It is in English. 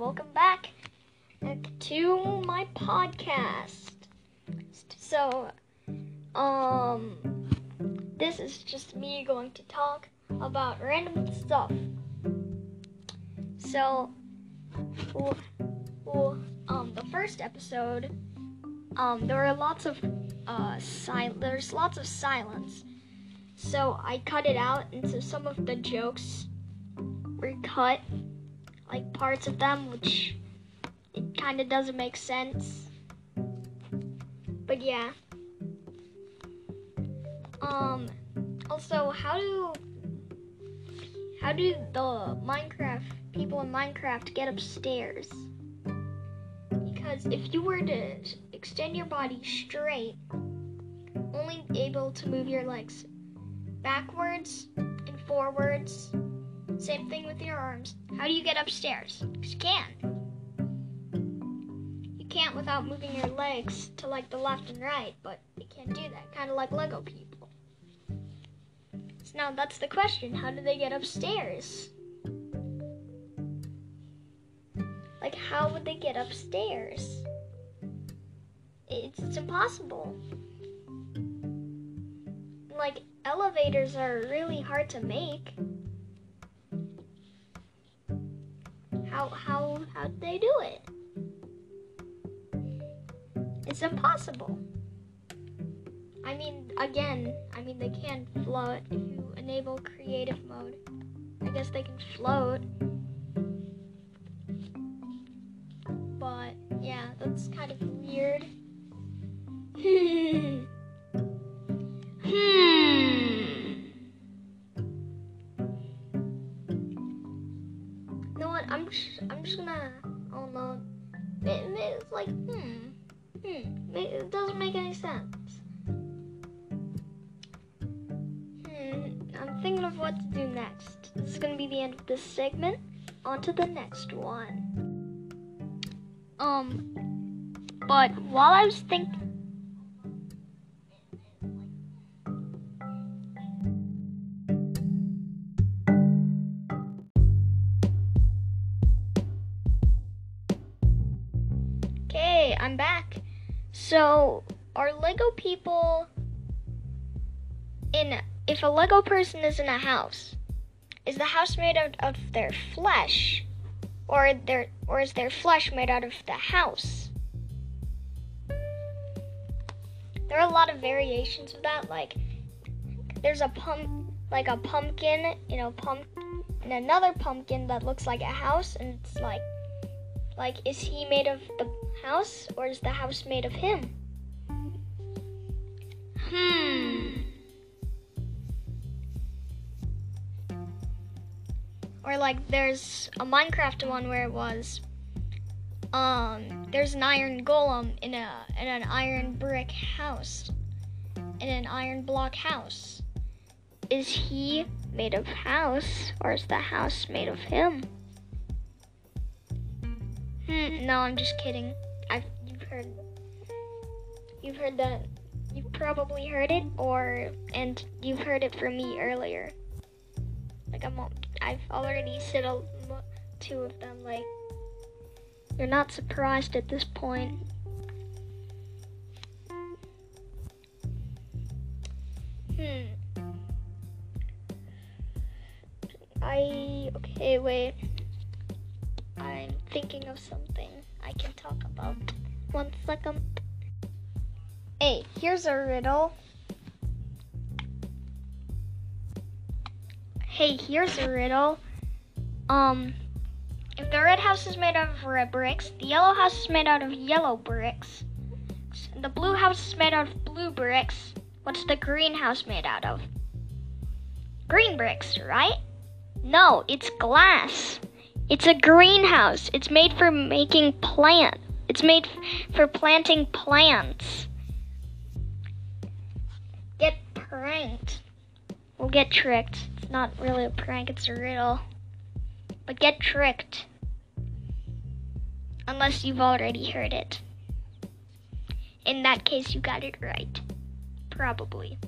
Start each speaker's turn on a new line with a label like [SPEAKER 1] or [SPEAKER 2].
[SPEAKER 1] welcome back to my podcast. So, um, this is just me going to talk about random stuff. So, well, well, um, the first episode, um, there were lots of uh, sil- there's lots of silence. So I cut it out, and so some of the jokes were cut, like parts of them, which it kind of doesn't make sense. But yeah. Um. Also, how do how do the Minecraft people in Minecraft get upstairs? Because if you were to extend your body straight, only able to move your legs backwards and forwards. Same thing with your arms. How do you get upstairs? You can't. You can't without moving your legs to like the left and right, but you can't do that. Kind of like Lego people. So now that's the question. How do they get upstairs? Like, how would they get upstairs? It's, it's impossible. Like, elevators are really hard to make. How how how they do it? It's impossible. I mean, again, I mean they can float if you enable creative mode. I guess they can float. But yeah, that's kind of weird. Just, gonna. Oh no. It, it's like hmm, hmm. It doesn't make any sense. Hmm. I'm thinking of what to do next. This is gonna be the end of this segment. On to the next one. Um. But while I was thinking. I'm back. So, are Lego people in if a Lego person is in a house, is the house made out of their flesh or their or is their flesh made out of the house? There are a lot of variations of that like there's a pump like a pumpkin, you know, pump and another pumpkin that looks like a house and it's like like is he made of the house or is the house made of him? Hmm. Or like there's a Minecraft one where it was um there's an iron golem in a in an iron brick house. In an iron block house. Is he made of house or is the house made of him? Hmm, no, I'm just kidding. I've you've heard you've heard that you've probably heard it or and you've heard it from me earlier. Like I'm I've already said a, two of them like you're not surprised at this point. Hmm. I okay, wait. Thinking of something I can talk about. One second. Hey, here's a riddle. Hey, here's a riddle. Um, if the red house is made out of red bricks, the yellow house is made out of yellow bricks, the blue house is made out of blue bricks, what's the green house made out of? Green bricks, right? No, it's glass. It's a greenhouse. It's made for making plant. It's made for planting plants. Get pranked. We'll get tricked. It's not really a prank, it's a riddle. But get tricked. Unless you've already heard it. In that case, you got it right. Probably.